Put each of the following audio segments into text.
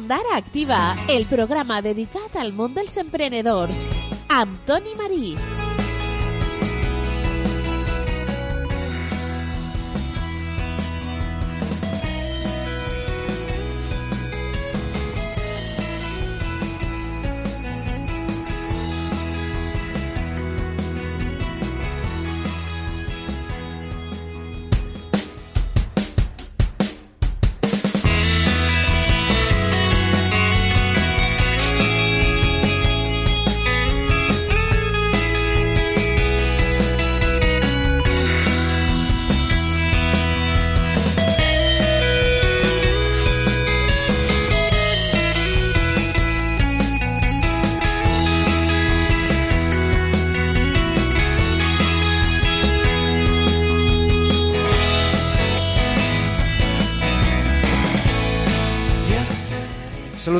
Ondara Activa, el programa dedicat al món dels emprenedors, amb Toni Marí.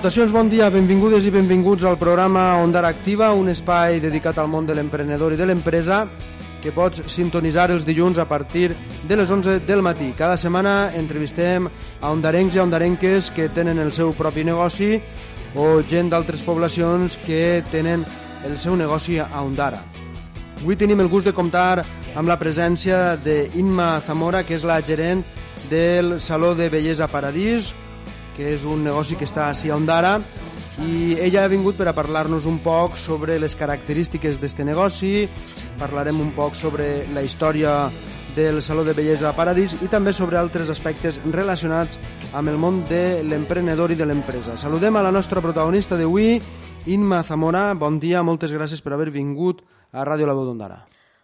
Salutacions, bon dia, benvingudes i benvinguts al programa Ondara Activa, un espai dedicat al món de l'emprenedor i de l'empresa que pots sintonitzar els dilluns a partir de les 11 del matí. Cada setmana entrevistem a ondarencs i ondarenques que tenen el seu propi negoci o gent d'altres poblacions que tenen el seu negoci a Ondara. Avui tenim el gust de comptar amb la presència d'Inma Zamora, que és la gerent del Saló de Bellesa Paradís, que és un negoci que està a Ondara i ella ha vingut per a parlar-nos un poc sobre les característiques d'este negoci, parlarem un poc sobre la història del Saló de Bellesa Paradís i també sobre altres aspectes relacionats amb el món de l'emprenedor i de l'empresa. Saludem a la nostra protagonista d'avui, Inma Zamora. Bon dia, moltes gràcies per haver vingut a Ràdio La Veu d'Ondara.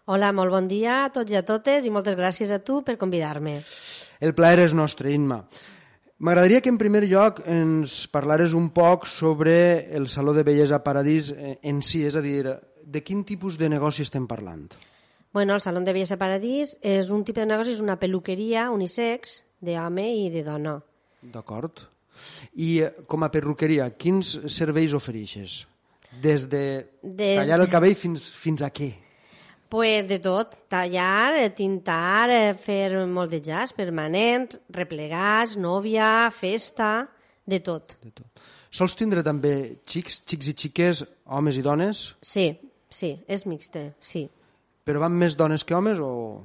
Hola, molt bon dia a tots i a totes i moltes gràcies a tu per convidar-me. El plaer és nostre, Inma. M'agradaria que en primer lloc ens parlares un poc sobre el Saló de Bellesa Paradís eh, en si, és a dir, de quin tipus de negoci estem parlant? Bueno, el Saló de Bellesa Paradís és un tipus de negoci, és una peluqueria unisex d'home i de dona. D'acord. I eh, com a perruqueria, quins serveis ofereixes? Des de Des tallar el cabell fins, fins a què? Pues de tot, tallar, eh, tintar, eh, fer moldejats permanents, replegats, nòvia, festa, de tot. De tot. Sols tindre també xics, xics i xiques, homes i dones, Sí, sí, és mixte, sí. però van més dones que homes o...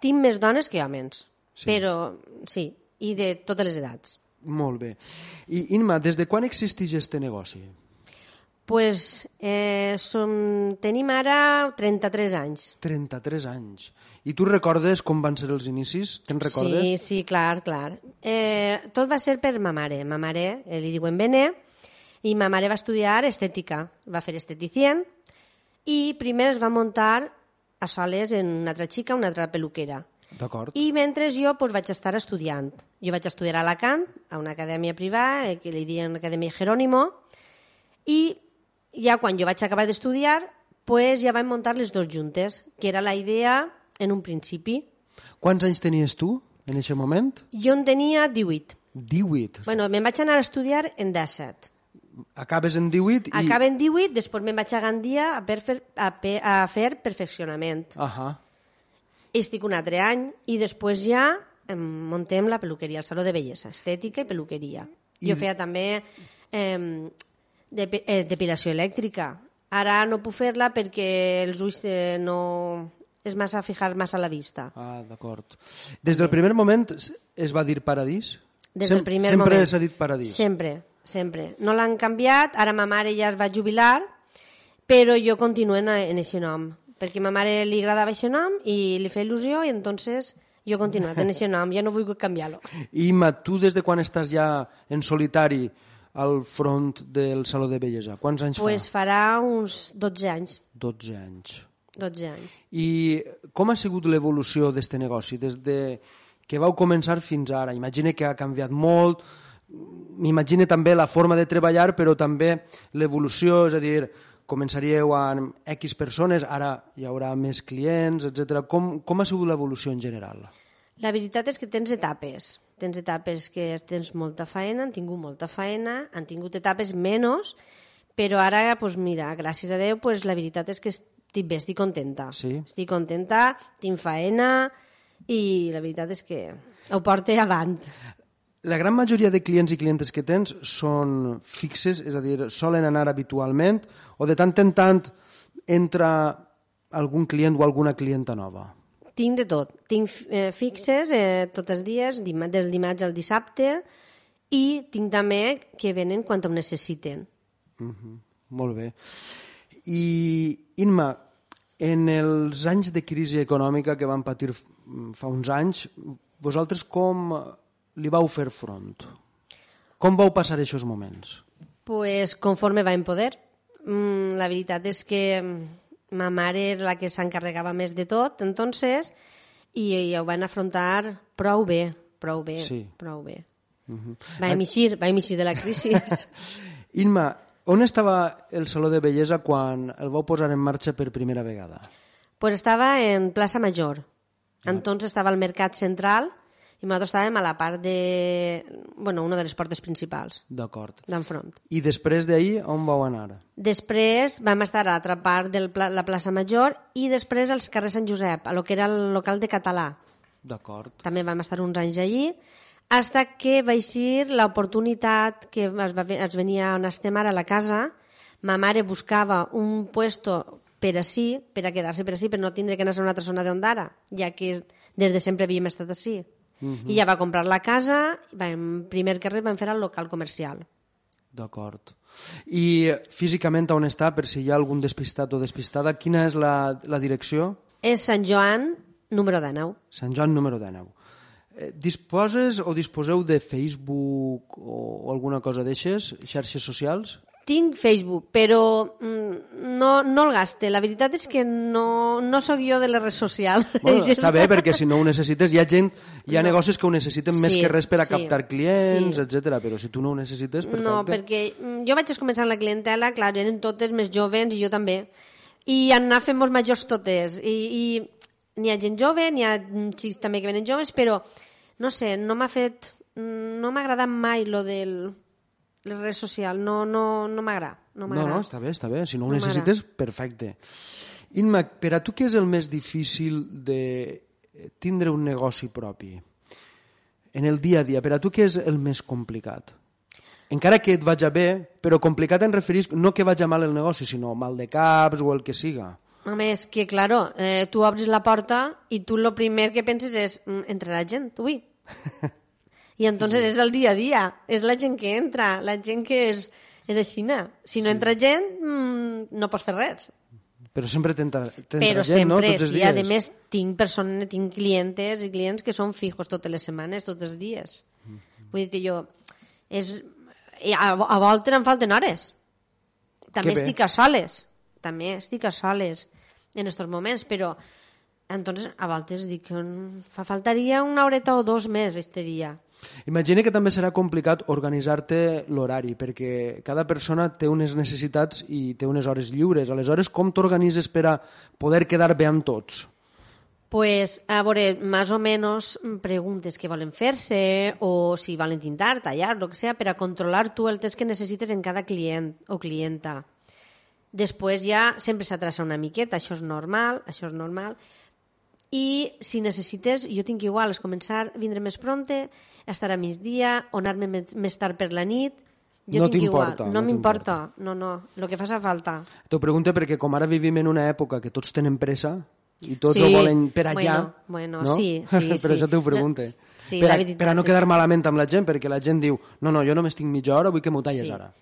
Tinc més dones que homes, Sí. però sí, i de totes les edats. Molt bé. I Inma, des de quan existeix este negoci? Pues, eh, som, tenim ara 33 anys. 33 anys. I tu recordes com van ser els inicis? Te'n recordes? Sí, sí, clar, clar. Eh, tot va ser per ma mare. Ma mare, eh, li diuen Bené, i ma mare va estudiar estètica. Va fer esteticient i primer es va muntar a soles en una altra xica, una altra peluquera. D'acord. I mentre jo pues, vaig estar estudiant. Jo vaig estudiar a Alacant, a una acadèmia privada, eh, que li diuen Acadèmia Jerónimo, i ja quan jo vaig acabar d'estudiar, pues, ja vam muntar les dues juntes, que era la idea en un principi. Quants anys tenies tu en aquest moment? Jo en tenia 18. 18. Bueno, me'n vaig anar a estudiar en 17. Acabes en 18 i... Acaba en 18, després me'n vaig a Gandia a, per, fer, a, pe, a fer perfeccionament. Ahà. Estic un altre any i després ja em muntem la peluqueria, el saló de bellesa, estètica i peluqueria. I- Jo feia també eh, depi- eh, depilació elèctrica. Ara no puc fer-la perquè els ulls eh, no... és massa fijar massa a la vista. Ah, d'acord. Des del primer moment es- va dir paradís? Des Sem- del primer sempre moment. s'ha dit paradís. Sempre, sempre. No l'han canviat, ara ma mare ja es va jubilar, però jo continuo en, en aquest nom, perquè a ma mare li agradava aquest nom i li feia il·lusió i entonces jo he continuat en aquest nom, ja no vull canviar-lo. I Imma, tu des de quan estàs ja en solitari al front del Saló de Bellesa? Quants anys pues fa? farà uns 12 anys, 12 anys. 12 anys. I com ha sigut l'evolució d'este negoci des de que vau començar fins ara? Imagine que ha canviat molt, m'imagine també la forma de treballar, però també l'evolució, és a dir, començaríeu amb X persones, ara hi haurà més clients, etc. Com, com ha sigut l'evolució en general? La veritat és que tens etapes. Tens etapes que tens molta feina, han tingut molta feina, han tingut etapes menys, però ara, pues mira, gràcies a Déu, pues la veritat és que estic bé, estic contenta. Sí? Estic contenta, tinc feina i la veritat és que ho porto avant. La gran majoria de clients i clientes que tens són fixes, és a dir, solen anar habitualment o de tant en tant entra algun client o alguna clienta nova? Tinc de tot. Tinc eh, fixes eh, tots els dies, dim del dimarts al dissabte, i tinc també que venen quan ho necessiten. Mm -hmm. Molt bé. I, Inma, en els anys de crisi econòmica que van patir fa uns anys, vosaltres com li vau fer front? Com vau passar aquests moments? Pues conforme va en poder. Mm, la veritat és que mm, ma mare era la que s'encarregava més de tot, entonces, i, i ho van afrontar prou bé, prou bé, Sí. prou bé. Uh -huh. Va emissir, va emissir de la crisi. Inma, on estava el Saló de Bellesa quan el vau posar en marxa per primera vegada? pues estava en plaça Major. Entonces estava al Mercat Central i nosaltres estàvem a la part de... Bueno, una de les portes principals, D'acord. d'enfront. I després d'ahir, on vau anar? Després vam estar a l'altra part de la plaça Major i després als carrers Sant Josep, a lo que era el local de català. D'acord. També vam estar uns anys allí, hasta que va eixir l'oportunitat que es, va, es venia on estem ara a la casa. Ma mare buscava un puesto per així, per a quedar-se per així, per no tindre que anar a una altra zona d'Ondara, ja que des de sempre havíem estat així. Uh -huh. I ja va comprar la casa, vam, primer que res vam fer el local comercial. D'acord. I físicament on està, per si hi ha algun despistat o despistada, quina és la, la direcció? És Sant Joan, número 19. Sant Joan número 19. Eh, disposes o disposeu de Facebook o, o alguna cosa d'aixes, xarxes socials? Tinc Facebook, però mm, no, no el gaste. La veritat és que no, no sóc jo de les redes socials. Bueno, està bé, perquè si no ho necessites, hi ha gent, hi ha no. negocis que ho necessiten més Sí, que res per a sí, captar clients, sí. etc. però si tu no ho necessites, perfecte. No, perquè mm, jo vaig començar la clientela, clar, eren totes més joves i jo també. I anar fent molts majors totes. I, i n'hi ha gent jove, n'hi ha xics també que venen joves, però no sé, no m'ha fet... No m'ha agradat mai lo del les redes socials, no, no, no m'agrada. No, No, no, està bé, està bé. Si no ho No necessites, perfecte. Inma, per a tu què és el més difícil de tindre un negoci propi? En el dia a dia, per a tu què és el més complicat? Encara que et vaja bé, però complicat en referís no que vaja mal el negoci, sinó mal de caps o el que siga. Home, és que, claro, eh, tu obres la porta i tu lo primer que penses és mm, entrarà gent, ui. I entonces sí. és el dia a dia, és la gent que entra, la gent que és, és així. Si no entra gent, mm, no pots fer res. Però sempre t'entra Però gent, no? sempre, Tots els sí, dies. a més, tinc persones, tinc clientes i clients que són fijos totes les setmanes, tots els dies. Vull dir que jo... És, a, a voltes em falten hores. També estic a soles. També estic a soles en aquests moments, però entonces, a voltes dic que mm, fa faltaria una horeta o dos més este dia. Imagina que també serà complicat organitzar-te l'horari, perquè cada persona té unes necessitats i té unes hores lliures. Aleshores, com t'organitzes per a poder quedar bé amb tots? Pues, a veure, más o menos mm, preguntes que volen fer-se o si volen tintar, tallar, lo que sea, per a controlar tu el temps que necessites en cada client o clienta. Després ja sempre s'atrasa una miqueta, això és normal, això és normal. I si necessites, jo tinc igual, és començar a vindre més pronte, estar a migdia, o anar-me més- tard per la nit. Jo No t'importa, No, no m'importa, no, no, el que faça falta. T'ho pregunto perquè com ara vivim en una època que tots tenen pressa i tots Sí, ho volen per allà, bueno, bueno, no? sí, sí, per sí. això t'ho pregunto. No, sí, per, la a, per a no quedar que- malament amb la gent, perquè la gent diu no, no, jo només tinc mitja hora, vull que m'ho talles Sí. ara.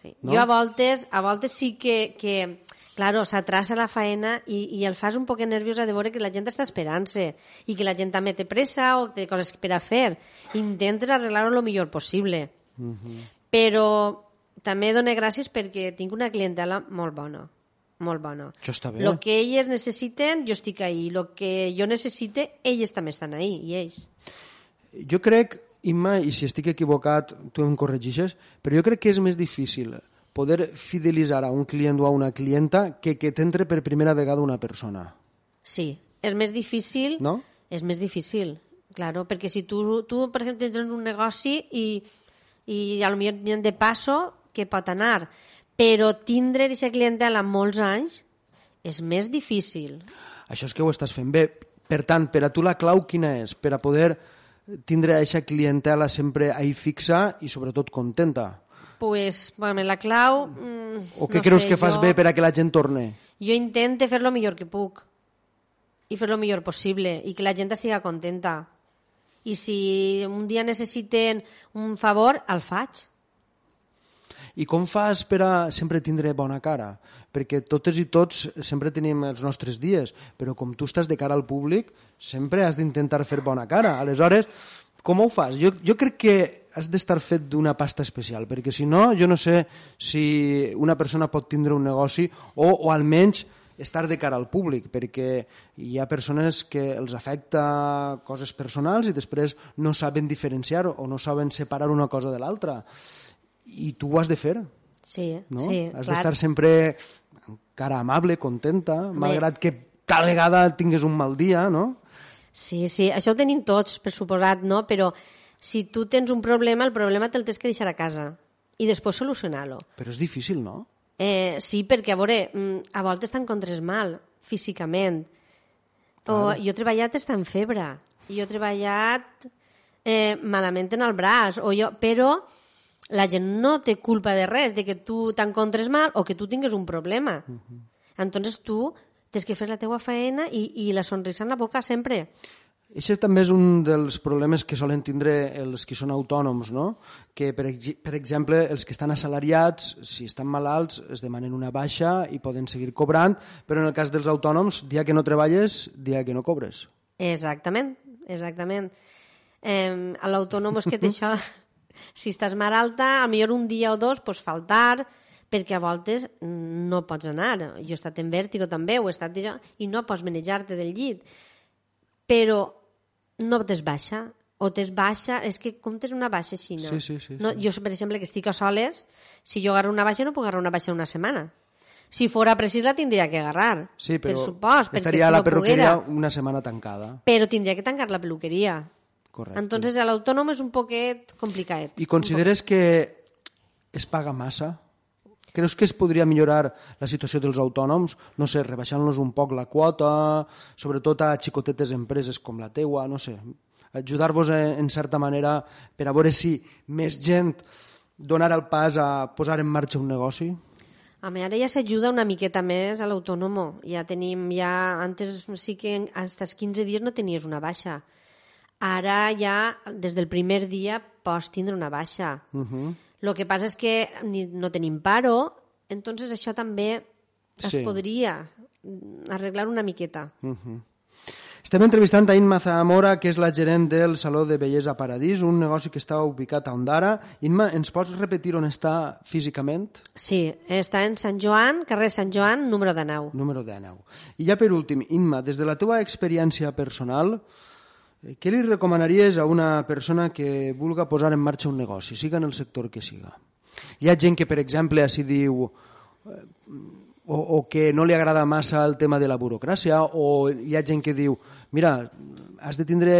Sí. No? Jo a voltes, a voltes sí que, que claro, s'atrasa la faena i, i el fas un poc nerviosa de veure que la gent està esperant-se i que la gent també té pressa o té coses per a fer. Intentes arreglar-ho el millor possible. Mhm. Però també dono gràcies perquè tinc una clientela molt bona molt bona. Això està bé. El que elles necessiten, jo estic ahí. El que jo necessite, elles també estan ahí, i ells. Jo crec, Imma, i si estic equivocat, tu em corregixes, però jo crec que és més difícil poder fidelitzar a un client o a una clienta que que t'entre per primera vegada una persona. Sí, és més difícil. No? És més difícil, claro, perquè si tu, tu per exemple, tens un negoci i, i a lo millor n'hi de passo que pot anar, però tindre aquesta clientela molts anys és més difícil. Això és que ho estàs fent bé. Per tant, per a tu la clau quina és? Per a poder tindre aquesta clientela sempre ahí fixa i sobretot contenta? Pues, bueno, la clau... Mm, O què no creus sé, que fas jo, bé per a que la gent torne? Jo intento fer lo millor que puc i fer lo millor possible i que la gent estigui contenta. I si un dia necessiten un favor, el faig. I com fas per a sempre tindre bona cara? Perquè totes i tots sempre tenim els nostres dies, però com tu estàs de cara al públic, sempre has d'intentar fer bona cara. Aleshores, com ho fas? Jo, jo crec que has d'estar fet d'una pasta especial, perquè si no, jo no sé si una persona pot tindre un negoci o, o almenys estar de cara al públic, perquè hi ha persones que els afecta coses personals i després no saben diferenciar o no saben separar una cosa de l'altra. I tu ho has de fer, Sí, no? sí, has d'estar sempre cara amable, contenta, malgrat que tal vegada tingues un mal dia, no? Sí, sí, això ho tenim tots, per suposat, no? Però si tu tens un problema, el problema te'l tens que deixar a casa i després solucionar-lo. Però és difícil, no? Eh, sí, perquè, a veure, mm, a voltes t'encontres mal, físicament. O jo he treballat estar en febre, jo he treballat eh, malament en el braç, o jo, però la gent no té culpa de res, de que tu t'encontres mal o que tu tingues un problema. Uh -huh. Entonces tu tens que fer la teua feina i, i la sonrisa en la boca sempre. Això també és un dels problemes que solen tindre els que són autònoms, no? que per, per exemple els que estan assalariats, si estan malalts, es demanen una baixa i poden seguir cobrant, però en el cas dels autònoms, dia que no treballes, dia que no cobres. Exactament, exactament. Eh, a l'autònom és que té això, si estàs alta, a millor un dia o dos pots faltar, perquè a voltes no pots anar. Jo he estat en vèrtigo també, ho he estat i no pots manejar-te del llit. Però no tens baixa, o tens baixa, és que com tens una baixa així, no? Sí, sí, sí, no jo, per exemple, que estic a soles, si jo agarro una baixa no puc agarrar una baixa una setmana. Si fora precís la tindria que agarrar, Sí, però per perquè estaria si la no perruqueria poguera, una setmana tancada. però tindria que tancar la peluqueria. Correcte. Entonces, l'autònom és un poquet complicat. I consideres que es paga massa? Creus que es podria millorar la situació dels autònoms? No sé, rebaixant-los un poc la quota, sobretot a xicotetes empreses com la teua, no sé. Ajudar-vos en, en certa manera per a veure si més gent donar el pas a posar en marxa un negoci? A mi ara ja s'ajuda una miqueta més a l'autònomo. Ja tenim, ja, antes sí que fins als 15 dies no tenies una baixa. Ara ja, des del primer dia, pots tindre una baixa. Uh -huh. El que passa és que no tenim paro, entonces això també es Sí. podria arreglar una miqueta. Uh -huh. Estem entrevistant a Inma Zamora, que és la gerent del Saló de Bellesa Paradís, un negoci que està ubicat a Ondara. Inma, ens pots repetir on està físicament? Sí, està en Sant Joan, carrer Sant Joan, número de 9. Número 19. I ja per últim, Inma, des de la teva experiència personal, què li recomanaries a una persona que vulga posar en marxa un negoci, siga en el sector que siga? Hi ha gent que, per exemple, així diu eh, o, o que no li agrada massa el tema de la burocràcia, o hi ha gent que diu, mira, has de tindre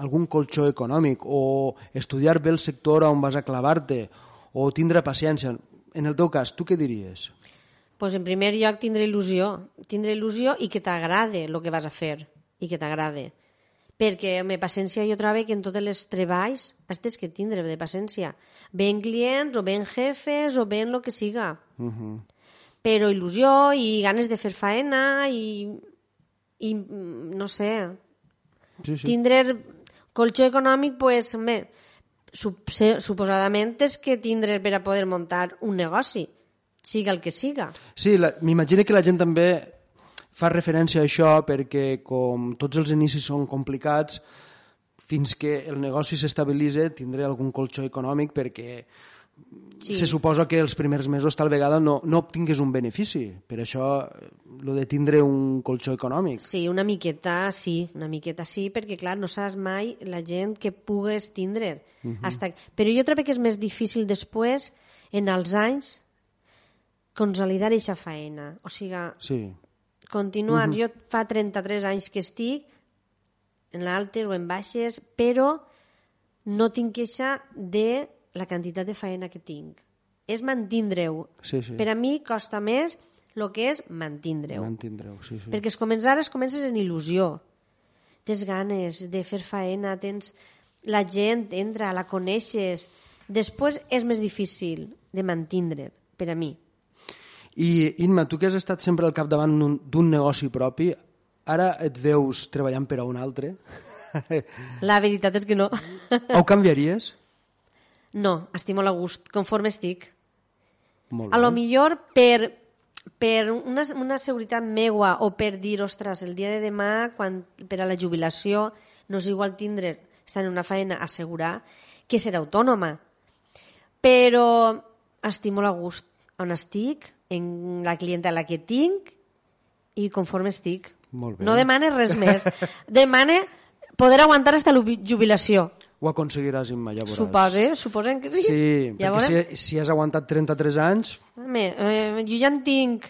algun colxó econòmic, o estudiar bé el sector on vas a clavar-te, o tindre paciència. En el teu cas, tu què diries? pues en primer lloc tindre il·lusió, tindre il·lusió i que t'agrade el que vas a fer i que t'agrade. Perquè, home, paciència jo trobo que en tots els treballs has tens que tindre de paciència. Ben clients, o ben jefes, o ben el que siga. Uh -huh. Però il·lusió i ganes de fer faena i, i mm, no sé, Sí, sí. tindre colxó econòmic, pues, home, sup suposadament és que tindre per a poder muntar un negoci, siga el que siga. Sí, m'imagino que la gent també fa referència a això perquè com tots els inicis són complicats, fins que el negoci s'estabilitza tindré algun colxó econòmic perquè Sí. se suposa que els primers mesos tal vegada no, no obtingues un benefici. Per això, lo de tindre un colxó econòmic. Sí, una miqueta sí, una miqueta sí, perquè clar, no saps mai la gent que pugues tindre. Uh -huh. Hasta... Però jo trobo que és més difícil després, en els anys, consolidar aquesta feina. O sigui, Sí, continuar. Uh -huh. Jo fa 33 anys que estic en altes o en baixes, però no tinc queixa de la quantitat de feina que tinc. És mantindre-ho. sí, sí. Per a mi costa més el que és mantindre-ho. Mantindreu, sí, sí. Perquè es començar, es comences en il·lusió. Tens ganes de fer faena, tens... la gent entra, la coneixes, després és més difícil de mantindre, per a mi. I, Inma, tu que has estat sempre al capdavant d'un- negoci propi, ara et veus treballant per a un altre? La veritat és que no. Ho canviaries? No, estic molt a gust, conforme estic. Molt A lo bé. millor per, per una, una seguretat meua o per dir, ostres, el dia de demà, quan, per a la jubilació, no és igual tindre, estar en una feina, assegurar, que ser autònoma. Però estic molt a gust on estic, en la clientela que tinc i conforme estic. Molt bé. No demane res més. Demane poder aguantar fins a la jubilació. Ho aconseguiràs, Imma, ja veuràs. Supose, suposen que sí. Sí, ja perquè veurem. si, si has aguantat 33 anys, Home, eh, jo ja en tinc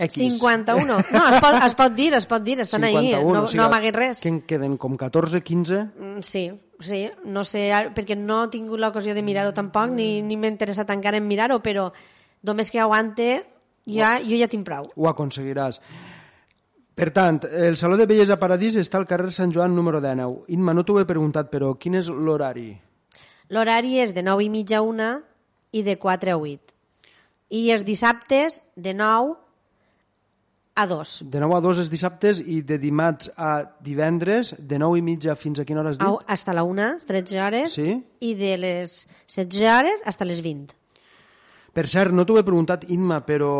X. 51. No, es pot, es pot dir, es pot dir, estan ahí, no, o sigui, no amaguin res. Que en queden com 14, 15... Mm, Sí, sí, no sé, perquè no he tingut l'ocasió de mirar-ho tampoc, ni, ni m'he interessat encara en mirar-ho, però només que aguante, ja, jo ja tinc prou. Ho aconseguiràs. Per tant, el Saló de Bellesa Paradís està al carrer Sant Joan número 19. Inma, no t'ho he preguntat, però quin és l'horari? L'horari és de 9 i mitja a 1 i de 4 a 8. I els dissabtes de 9 a 2. De 9 a 2 els dissabtes i de dimarts a divendres, de 9 i mitja fins a quina hora has dit? Au, hasta la 1, 13 hores, Sí? i de les 16 hores hasta les 20. Per cert, no t'ho he preguntat, Inma, però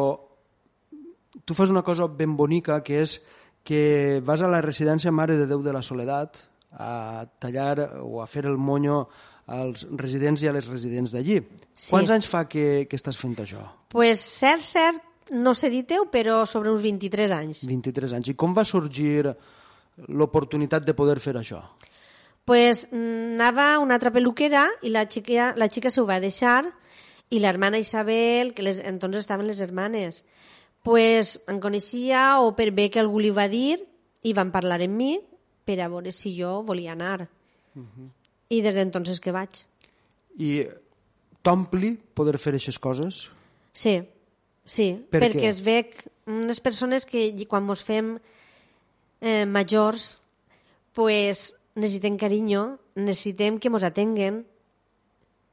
tu fas una cosa ben bonica, que és que vas a la residència Mare de Déu de la Soledat a tallar o a fer el monyo als residents i a les residents d'allí. Sí. Quants anys fa que, que estàs fent això? Pues cert, cert, no sé dir-te-ho, però sobre uns 23 anys. 23 anys. I com va sorgir l'oportunitat de poder fer això? Pues mm, anava una altra peluquera i la xica, la xica s'ho va deixar i l'hermana Isabel, que les, entonces estaven les hermanes, pues em coneixia o per bé que algú li va dir i van parlar amb mi per a veure si jo volia anar. I des d'entonces que vaig. I t'ompli poder fer aquestes coses? Sí, sí, Per perquè què? es vec unes persones que quan ens fem eh, majors pues necessitem carinyo, necessitem que ens atenguen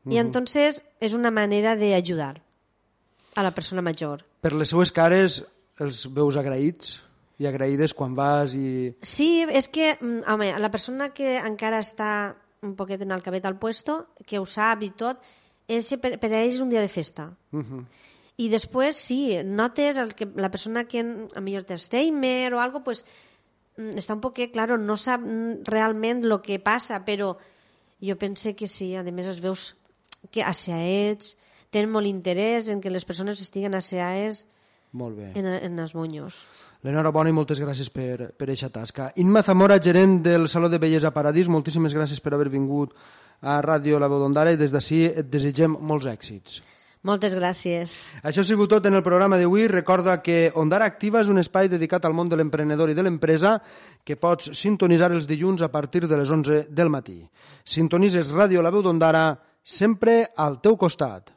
i entonces és una manera d'ajudar a la persona major. Per les seues cares els veus agraïts i agraïdes quan vas i... Sí, és que, mm, home, la persona que encara està un poquet en el cabet al puesto, que ho sap i tot, és, per, per a ells és un dia de festa. Uh -huh. I després, sí, notes el que, la persona que a millor té Alzheimer o algo, pues, mm, està un poquet, claro, no sap realment el que passa, però jo pense que sí, a més es veus que asseats, tenen molt interès en que les persones estiguen asseades Molt bé. en, en els monyos. L'enhorabona i moltes gràcies per, per eixa tasca. Inma Zamora, gerent del Saló de Bellesa Paradís, moltíssimes gràcies per haver vingut a Ràdio La Veu d'Ondara i des d'ací et desitgem molts èxits. Moltes gràcies. Això ha sigut tot en el programa d'avui. Recorda que Ondara Activa és un espai dedicat al món de l'emprenedor i de l'empresa que pots sintonitzar els dilluns a partir de les 11 del matí. Sintonitzes Ràdio La Veu d'Ondara sempre al teu costat.